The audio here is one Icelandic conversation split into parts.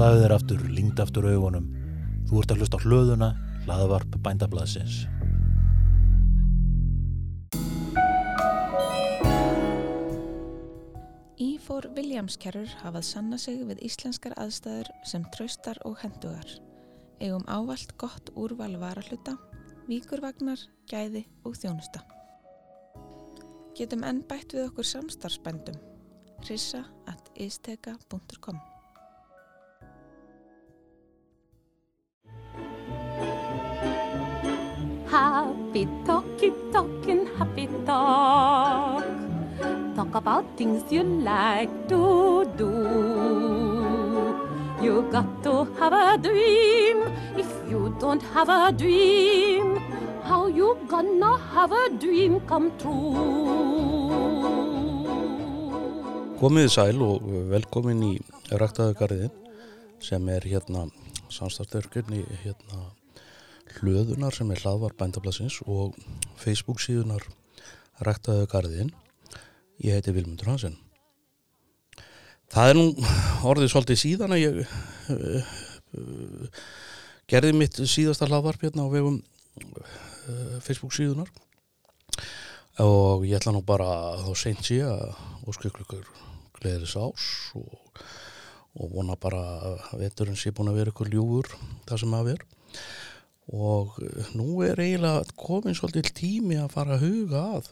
Slaðu þér aftur, lingd aftur augunum. Þú ert að hlusta á hlöðuna, hlaðavarp bændablaðsins. Ífór Viljámskerrur hafað sanna sig við íslenskar aðstæður sem traustar og hendugar. Eigum ávalt gott úrval varahluta, víkurvagnar, gæði og þjónusta. Getum enn bætt við okkur samstarfsbændum. rissa at isteka.com Happy talk, keep talking happy talk. Talk about things you like to do. You got to have a dream. If you don't have a dream, how you gonna have a dream come true? Komiði sæl og velkomin í Ræktaðugarðin sem er hérna samstartörkjörn í hérna hlöðunar sem er hlaðvar bændablasins og Facebook síðunar Ræktaðugarðin. Ég heiti Vilmundur Hansen. Það er nú orðið svolítið síðan að ég uh, uh, gerði mitt síðasta hlaðvarp hérna á vegum uh, Facebook síðunar og ég ætla nú bara þá seint síðan að óskil ykkur gleðis ás og, og vona bara að veturinn sé búin að vera ykkur ljúfur það sem að vera og eh, nú er eiginlega komin svolítið tími að fara að huga að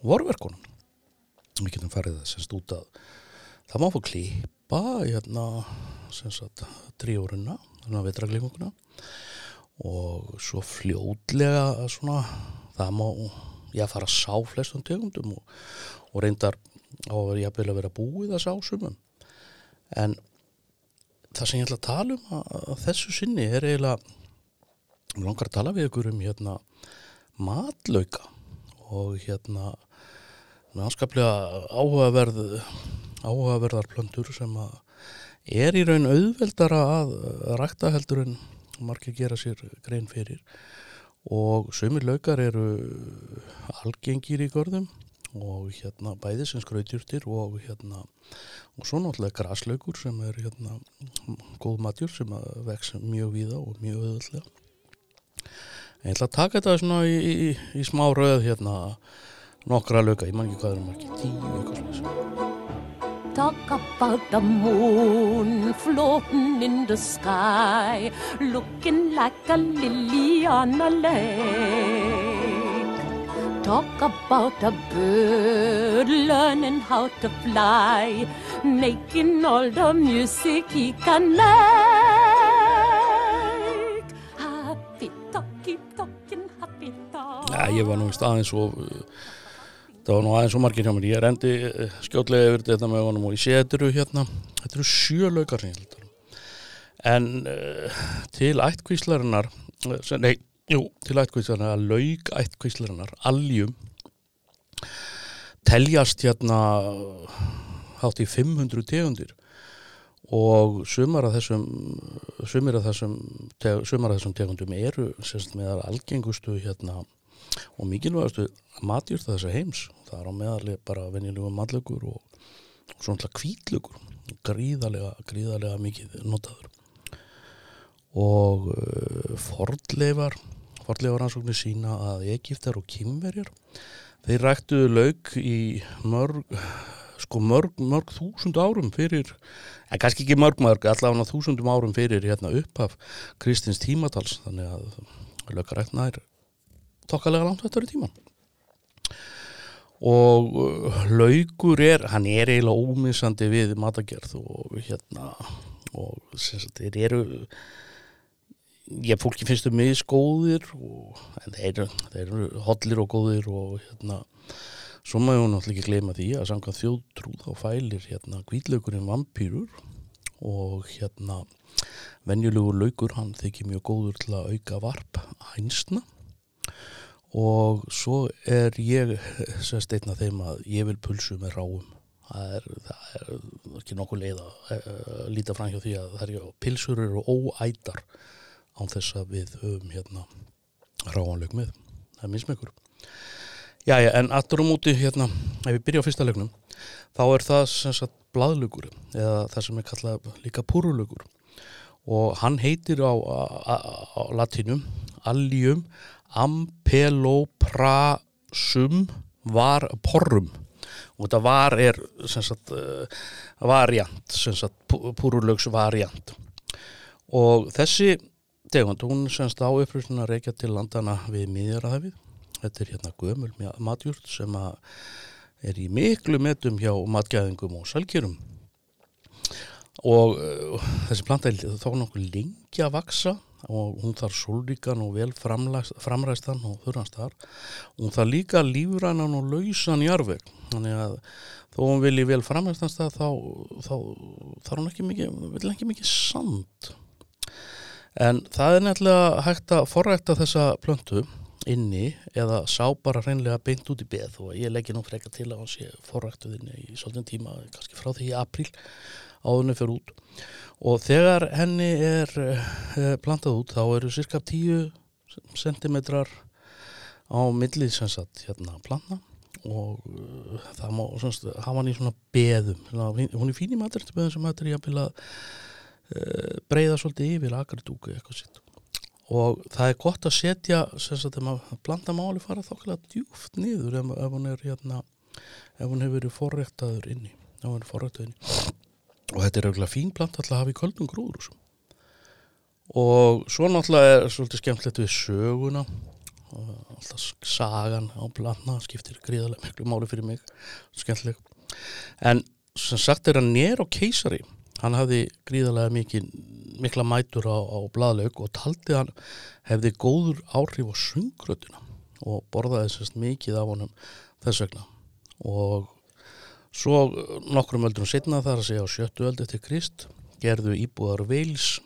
vorverkunum. Við getum farið það semst út að það má fá klípa hérna semst að tríórunna þannig að vetraglinguna og svo fljótlega svona það má já fara að sá flestum tegundum og, og reyndar á að vera jafnvel að vera búið að sá sumum. En það sem ég ætla að tala um að, að þessu sinni er eiginlega ég langar að tala við ykkur um hérna matlauka og hérna náskaplega áhugaverð áhugaverðar plöndur sem er í raun auðveldara að rækta heldur en margir gera sér grein fyrir. Og sömur laukar eru algengir í görðum og hérna bæði sem skrautjurtir og hérna og svo náttúrulega graslaukur sem er hérna góð matjur sem vex mjög víða og mjög öðvöldlega ég ætla að taka þetta svona í, í, í smá röð hérna nokkra lauka, ég man ekki hvað er um ekki tíu eitthvað svona Talk about the moon floating in the sky, looking like a lily on a lake. Talk about a bird learning how to fly, making all the music he can make. Ég var nú vist aðeins og það var nú aðeins og margir hjá mér ég rendi eh, skjótlega yfir þetta með honum og ég sé þetta eru hérna þetta eru sjö tala um. en uh, til ættkvíslarinnar eh, nei, jú, til ættkvíslarinnar lauk ættkvíslarinnar, aljum teljast hérna hátt í 500 tegundir og sumar af þessum sumir af þessum, teg, sumar af þessum tegundum eru semst með algengustu hérna og mikilvægastu matjur þessa heims það er á meðalið bara venjulegu matlögur og, og svona kvítlögur gríðarlega, gríðarlega mikið notaður. Og uh, fordleifar fordleifar ansóknir sína að Egiptar og Kimverjar þeir ræktuðu lauk í mörg sko mörg, mörg þúsund árum fyrir en kannski ekki mörg mörg allavega þúsundum árum fyrir hérna upphaf Kristins tímatals. Þannig að laukarækna er tokkalega langt þetta í tíman og uh, laukur er hann er eiginlega ómissandi við matagerð og hérna og þeir eru ég fólki finnst þau misgóðir og, en þeir, þeir eru hollir og góðir og hérna svo maður náttúrulega ekki gleyma því að samkvæmt þjóðtrúð þá fælir hérna kvítlaukurinn vampýrur og hérna venjulegur laukur hann þykir mjög góður til að auka varp hænsna og svo er ég sérst einn af þeim að ég vil pulsu með ráum. Það er, það er ekki nokkuð leið að uh, líta fram hjá því að það er pilsur eru óætar án þess að við höfum hérna ráanleik með. Það er mismekkur Jæja, en aftur á móti hérna, ef við byrja á fyrsta leiknum þá er það sem sagt blaðlugur eða það sem er kallað líka púrulugur og hann heitir á, á, á latinum allium ampeloprasum var porrum. Og þetta var er sagt uh, variant púrulögs variant. Og þessi tegund, hún semst á upprýstin að reykja til landana við miðjaraðafið þetta er hérna gömul matjúrt sem er í miklu metum hjá matgæðingum og salgjörum og uh, þessi planta er þá nokkuð lengi að vaksa og hún þarf sólríkan og vel framræstan og þurranstar og hún þarf líka lífrænan og lausan jarveg þannig að þó hún vilji vel framræstan stað þá, þá þarf hún ekki mikið, vil ekki mikið sand. En það er nefnilega hægt að forrækta þessa plöntu inni eða sá bara reynlega beint út í beð. Og ég leggir nú freka til að hann sé forræktuðinni í svolítinn tíma kannski frá því í april áðunni fyrir út. Og þegar henni er uh, plantað út þá eru cirka 10 cm á millið sem sagt hérna plantna. Og uh, það má semst, hafa hann í svona beðum. Hún er fín í maturbeðum sem hættir í að bila uh, breyða svolítið yfir agardúku eitthvað sitt. Og það er gott að setja sem sagt þegar maður planta máli fara þokkala djúft niður ef, ef hún er hérna ef hún hefur verið forræktaður inni ef hún er forræktaður inni og þetta er auðvitað fín plant alltaf að hafa í köldum grúður og svo. Náttúrulega er svolítið skemmtilegt við söguna. Og alltaf sagan á plantna skiptir gríðarlega miklu máli fyrir mig. Skemmtileg en sem sagt er að nér á keisari hann hafði gríðarlega mikil, mikla mætur á, á bladlaug og taldi hann hefði góður áhrif á sungrötuna og borðaði sérst mikið af honum þess vegna. Og Svo nokkrum öldrum setna þar að segja á sjöttu öld eftir Krist gerðu íbúðar veils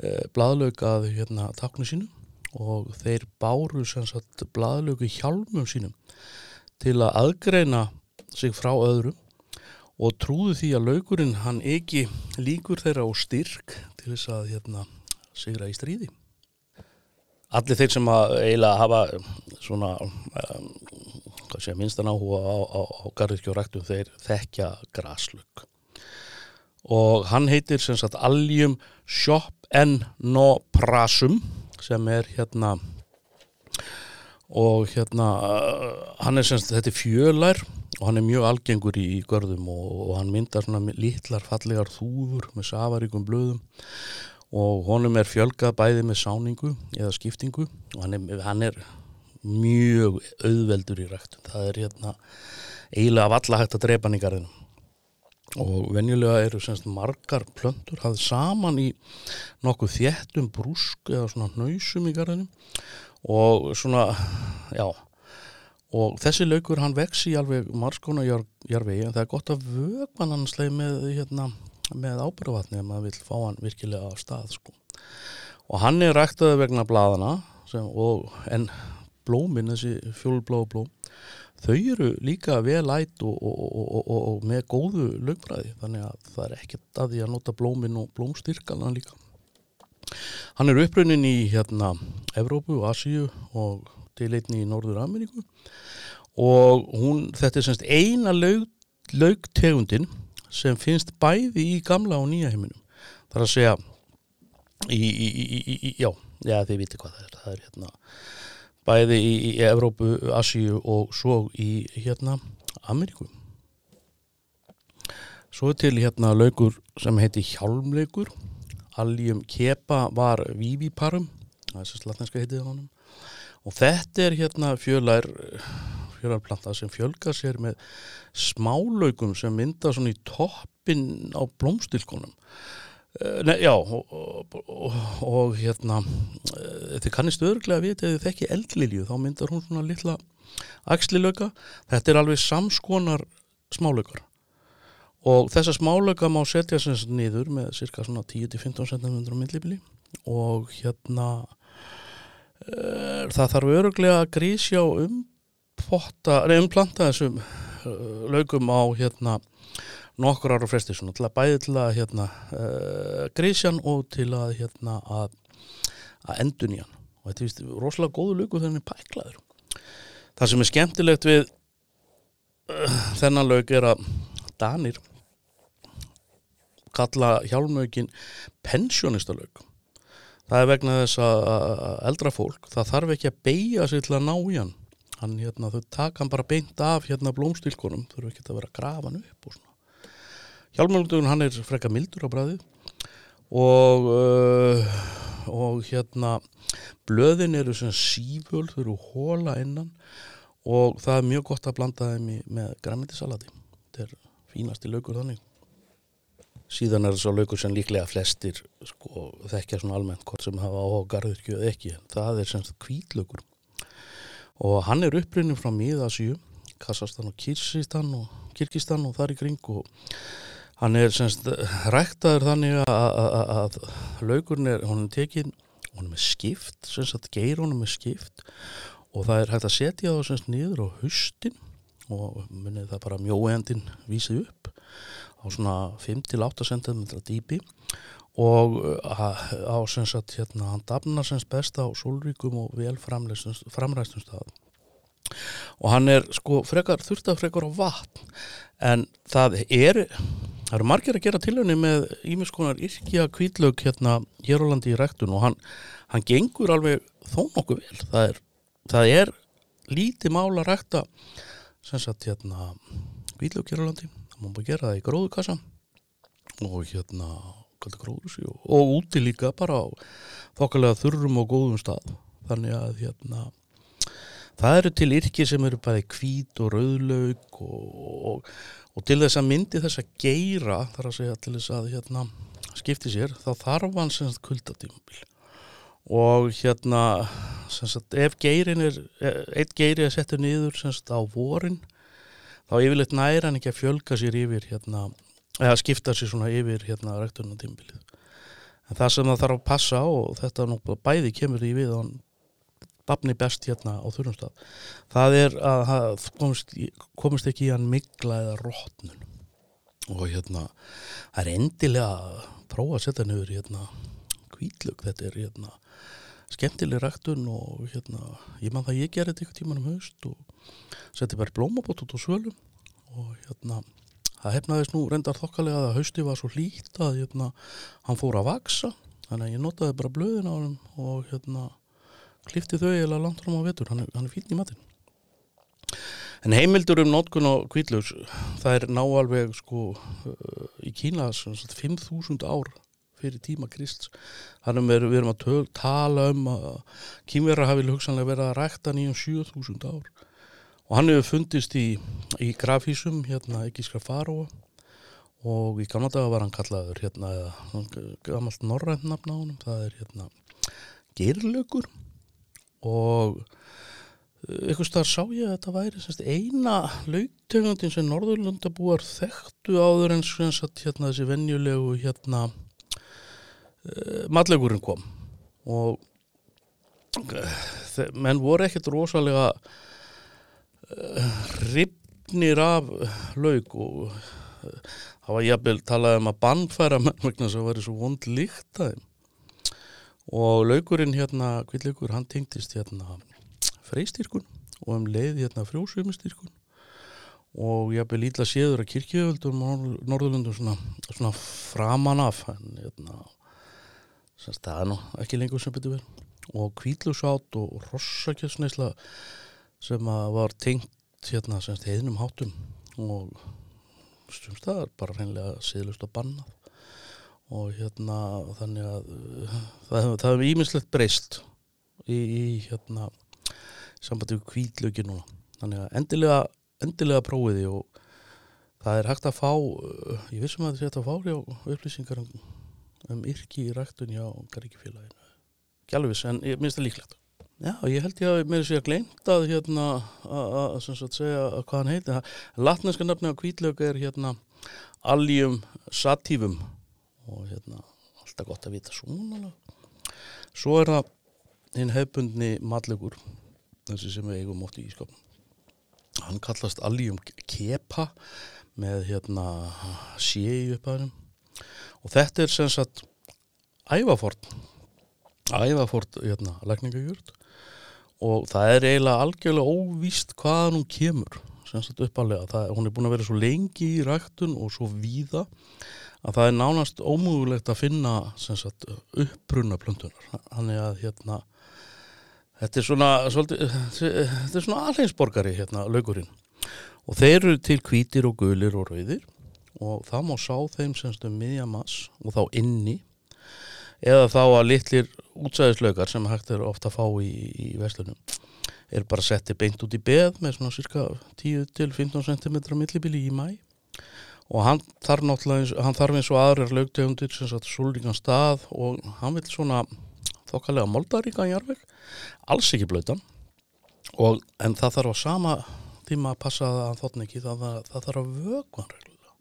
eh, bladlaug að hérna, taknu sínu og þeir báru sagt, bladlaugu hjálmum sínum til að aðgreina sig frá öðrum og trúðu því að laugurinn hann ekki líkur þeirra á styrk til þess að hérna, sigra í stríði. Allir þeir sem að eiginlega hafa svona um, sé, minnstan áhuga á, á, á garðirkjóræktum þeir þekkja graslug og hann heitir sem sagt Allium Schopennoprasum sem er hérna og hérna hann er sem sagt, þetta er fjölær og hann er mjög algengur í, í görðum og, og hann myndar svona lítlar fallegar þúfur með safaríkum blöðum og honum er fjölgað bæði með sáningu eða skiptingu og hann er, hann er mjög auðveldur í ræktum það er hérna eiginlega af alla hægt að drepa hann í garðinu og venjulega eru semst margar plöndur hafði saman í nokkuð þéttum brúsk eða svona hnausum í garðinu og svona já og þessi laukur hann vex í alveg marskóna jarvegi en það er gott að vögman hann sleið með, hérna, með ábyrgavatni ef maður vil fá hann virkilega á stað sko. og hann er ræktaði vegna bladana sem, og, en blómin, þessi fjólblá blóm þau eru líka vel ætt og, og, og, og með góðu lögfræði þannig að það er ekkert að því að nota blómin og blómstyrkana líka. Hann er uppröndin í hérna Evrópu og Asíu og til einni í Norður Ameríku og hún, þetta er semst eina lög, lögtegundin sem finnst bæði í gamla og nýja heiminum. Þar að segja í, í, í, já, já þið viti hvað það er. Það er hérna bæði í, í Evrópu, Asíu og svo í hérna Ameríku. Svo til hérna laugur sem heiti Hjálmleikur. Alljum Kepa var Vívíparum það er svo slatnænska heitið honum. Og þetta er hérna fjölær fjölarplanta sem fjölga sér með smálaugum sem mynda svona í toppin á blómstilkonum Eh, nei, já, og, og, og hérna, eh, þið kannist örglega að vita ef þið þekki eldlilju, þá myndar hún svona litla axlilöka. Þetta er alveg samskonar smálökar og þessa smálöka má setja sem nýður með cirka svona 10-15 cm millibili og hérna uh, það þarf örglega að grísja og umplanta þessum lögum á hérna nokkur ára fresti svona til að bæði til að hérna uh, eh, grísjan og til að hérna að, að endun í hann. Og þetta er vist rosalega góðu luku þegar hann er pæklaður. Það sem er skemmtilegt við uh, þennan lög er að Danir kalla hjálmögin pensjónistalauk það er vegna þess að eldra fólk, það þarf ekki að beigja sig til að ná í hann. Hann hérna, þau taka hann bara beint af hérna blómstilkonum, þurfa ekki að vera að grafa hann upp og svona hjálmögin hann er frekka mildur á bræði og uh, og hérna blöðin eru sem síföl þau eru hóla innan. Og það er mjög gott að blanda þeim í, með græmyndisalati þetta er fínasti laukur þannig. Síðan er það svo laukur sem líklega flestir sko, þekkja svona almennt hvort sem hafa á garðurkju eða ekki. Það er semst kvítlaukur og hann er upprinnin frá Míðasjú Kassastan og Kirgistan og og þar í kring og hann er semst ræktaður þannig að, að, að, að laukurinn er, hún er tekin hún er með skipt, semst að geir hún er með skipt og það er hægt að setja það semst niður á hustin og munið það bara mjóendin vísið upp á svona 5-8 cm dýpi og á sem sagt hérna hann dafnar semst best á sólríkum og vel framræstum stað. Og hann er sko frekar þurft að frekar á vatn en það er það eru margir að gera tilhörni með ímiskonar yrkja kvíðlaug hérna hér á landi í rektun og hann, hann gengur alveg þó nokkuð vel. Það er, það er lítið mála sem sagt hérna kvíðlaug hér á landi. Það má bara gera það í gróðukassa og hérna gróðusi, og, og úti líka bara á þokkalega þurrum og góðum stað. Þannig að hérna það eru til yrki sem eru bæði kvít og rauðlaug og, og, og til þess að myndi þess að geira þar að segja til þess að hérna, skipti sér þá þarf hann sem sagt kuldatímabil og hérna sagt, ef geirin er eitt geiri að setja niður sem sagt á vorin þá yfirleitt næra hann ekki að fjölga sér yfir hérna eða skipta sér svona yfir hérna ræktunum tímbilið. En það sem það þarf að passa og þetta nú bæði kemur í við hann bafni best hérna á þurrumstað það er að það komist, komist ekki í hann mikla eða rótnun og hérna það er endilega að prófa að setja nefur hérna kvítlug, þetta er hérna skemmtileg ræktun og hérna ég man það ég gerði þetta ykkur tíman um haust og setti bara blómabót út á svölum. Og hérna það hefnaðist nú reyndar þokkalega að hausti var svo hlýtt að hérna, hann fór að vaksa þannig að ég notaði bara blöðin á hann og hérna klifti þau eða langt fram á vetur, hann er, hann er fín í matin en heimildur um notkun á kvíðlaus, það er náalveg sko uh, í Kína 5.000 ár fyrir tíma Krist þannig að við erum að töl, tala um að kýmverðar hafi hugsanlega verið að rækta nýjum 7.000 ár. Og hann hefur fundist í, í grafísum hérna ekki skra faróa og í gamla daga var hann kallaður hérna gammalt norrænt nafn á hann það er hérna gerlögur og ykkur starf sá ég að þetta væri semst, eina laugtegundin sem Norðurlundabúar þekktu áður en hérna, þessi venjulegu hérna uh, matlegurinn kom. Og uh, menn voru ekkert rosalega ripnir af laug og það var jafnvel talað um að bannfæra menn vegna þess að það væri svo vond líkt að þeim og laugurinn hérna, kvillugur, hann tengtist hérna freystýrkun og um leið hérna frjósumistýrkun og jafnvel ítla séður að kirkjöföldum og norðurlundum svona, svona framan af en hérna það er nú ekki lengur sem betur vel. Og kvílusátt og rossakjöfsneisla sem var tengt hérna semst heiðnum hátum og stjumst það er bara reynilega síðlust og bannað og hérna þannig að það, það hefur íminnslegt breyst í, í hérna sambandi við kvítlöki núna. Þannig að endilega, endilega prófiði og það er hægt að fá uh, ég vissum að þetta er hægt að fá hjá upplýsingar um, um yrki í ræktun hjá Garíkifélaginu Gjálfis en ég minnst það líklegt. Já, ég held ég að mér sé að glemt að hérna að segja að hvað hann heiti. Latneska nafni á kvítlöku er hérna Allium Sativum og hérna alltaf gott að vita svona. Svo er það hinn hefbundni matlökur þessi sem við eigum ótt í ískapnum. Hann kallast Allium Kepa með hérna séi upp að hennum og þetta er sem sagt ævafort ævafort hérna lækningagjörð og það er eiginlega algjörlega óvíst hvaðan hún kemur sagt uppalega, það, hún er búin að vera svo lengi í ræktun og svo víða að það er nánast ómögulegt að finna sagt uppbrunna plöntunar þannig að hérna þetta er svona svona alheimsborgari hérna laugurinn og þeir eru til hvítir og gulir og rauðir og það má sá þeim semst um miðjamass og þá inni eða þá að litlir útsæðislaugar sem hægt er ofta að fá í, í vestlunum er bara settið beint út í beð með svona cirka 10-15 cm millibili í mæ og hann þarf náttúrulega hann þarf eins og aðrar laugtegundir sem sagt súlringan stað og hann vil svona þokkalega moldaríka í jarveg alls ekki blöytan og en það þarf á sama tíma að passa það að þotna ekki það, það, þarf að reglulega.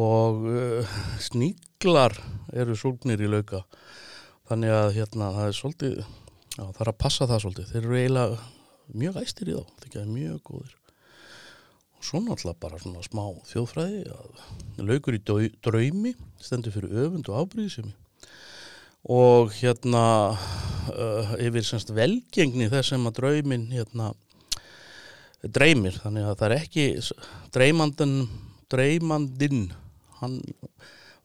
Og uh, sníklar eru súlgnir í lauka. Þannig að hérna það er svolítið já, það er að passa það svolítið. Þeir eru eiginlega mjög æstir í þá það er mjög góðir. Og svo náttúrulega bara svona smá þjóðfræði að laukur í draumi stendur fyrir öfund og ábríðisemi og hérna uh, yfir semst velgengni þess sem að draumin hérna dreymir. Þannig að það er ekki dreymandin, dreymandin hann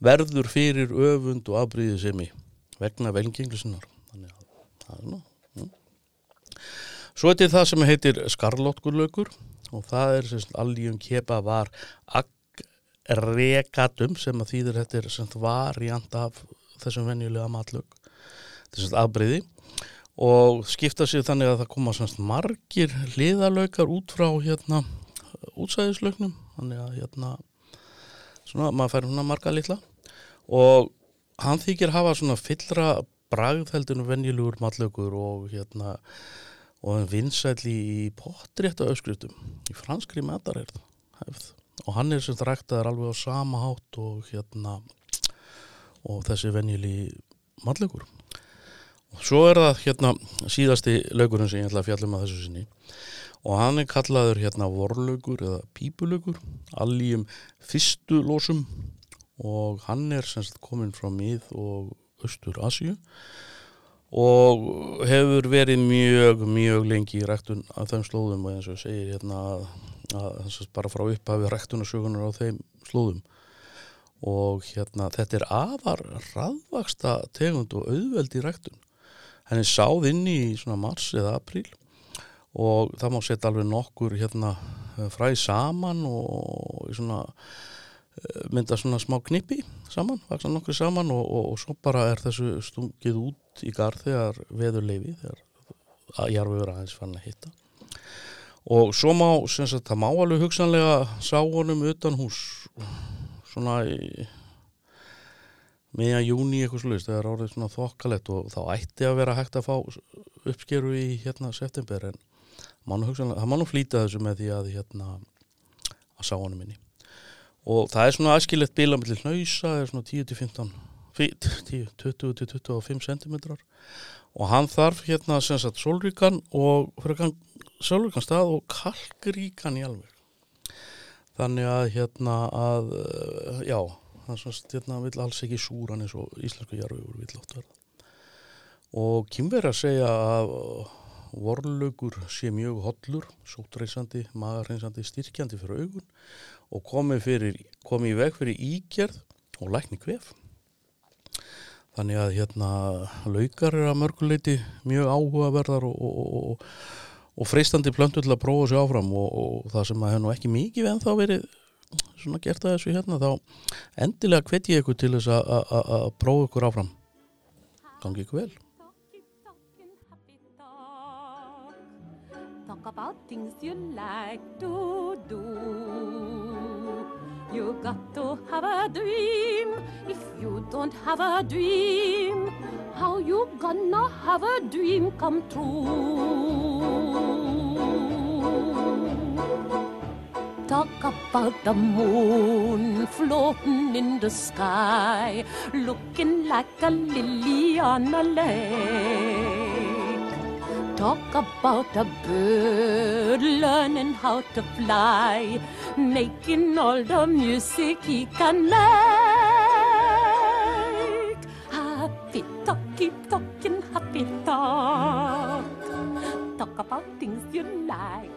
verður fyrir öfund og afbríðið sem í vegna velgenglusinnar það er nú mm. svo er þetta það sem heitir skarlótkurlaugur og það er sem alljum kepa var agregatum sem að þýðir þetta er sem variant af þessum venjulega matlög. Þessum afbríði og skipta sér þannig að það koma semst margir hliðalökar út frá hérna útsæðislauknum þannig að hérna svona maður fær hérna marga litla. Og hann þykir hafa svona fyllra bragðheldinu venjulegur matlökur og hérna og vinsæli í pottrétta öskrytum í franskri metarherð og hann er sem dræktaður alveg á sama hátt og hérna og þessi venjuli matlökur Svo er það hérna síðasti lögurinn sem ég ætla að fjalla um að þessu sinni. Og hann er kallaður hérna vorlögur eða pípulögur allíum fyrstu lósum og hann er semst komin frá mið og austur Asju og hefur verið mjög, mjög lengi í ræktun af þeim slóðum og eins og segir hérna að, að bara frá upphafi ræktunarsögunar á þeim slóðum. Og hérna þetta er afar raðvaksta tegund og auðveld í ræktun. Henni sáð inn í svona mars eða april og það má setja alveg nokkur hérna fræði saman og svona eh, mynda svona smá knipi saman, vaksa nokkur saman og, og, og svo bara er þessu stungið út í garð þegar veður leifi þegar jarfiður aðeins fann að hitta. Og svo má, sagt, það má alveg hugsanlega sá honum utan hús svona í meðan júni eitthvað slúist, það er árið svona þokkalett og þá ætti að vera hægt að fá uppskeru í hérna september en það má nú flýta þessu með því að hérna að sá honum minni og það er svona aðskilett bíla með hlausa, það er svona 10-15 20-25 cm og hann þarf hérna sem sagt solríkan og solríkan stað og kalkríkan í alveg. Þannig að hérna að já það svona hérna, vil alls ekki súran eins og íslensku jarfiður vil átt verða og kynver að segja að vorlaugur sé mjög hollur sótreysandi, magarreysandi, styrkjandi fyrir augun og komi, fyrir, komi í veg fyrir ígerð og lækni kvef þannig að hérna laugar er að mörguleiti mjög áhugaverðar og, og, og, og freistandi plöntu til að prófa sér áfram og það sem að hennu ekki mikið en þá verið svona gert að þessu hérna þá endilega hvet ég ykkur til þess að prófa ykkur áfram. Gangi ykkur vel Talk about things you like to do You got to have a dream. If you don't have a dream How you gonna have a dream come true? Talk about the moon floating in the sky, looking like a lily on a lake. Talk about a bird learning how to fly, making all the music he can make. Happy talk, keep talking, happy talk. Talk about things you like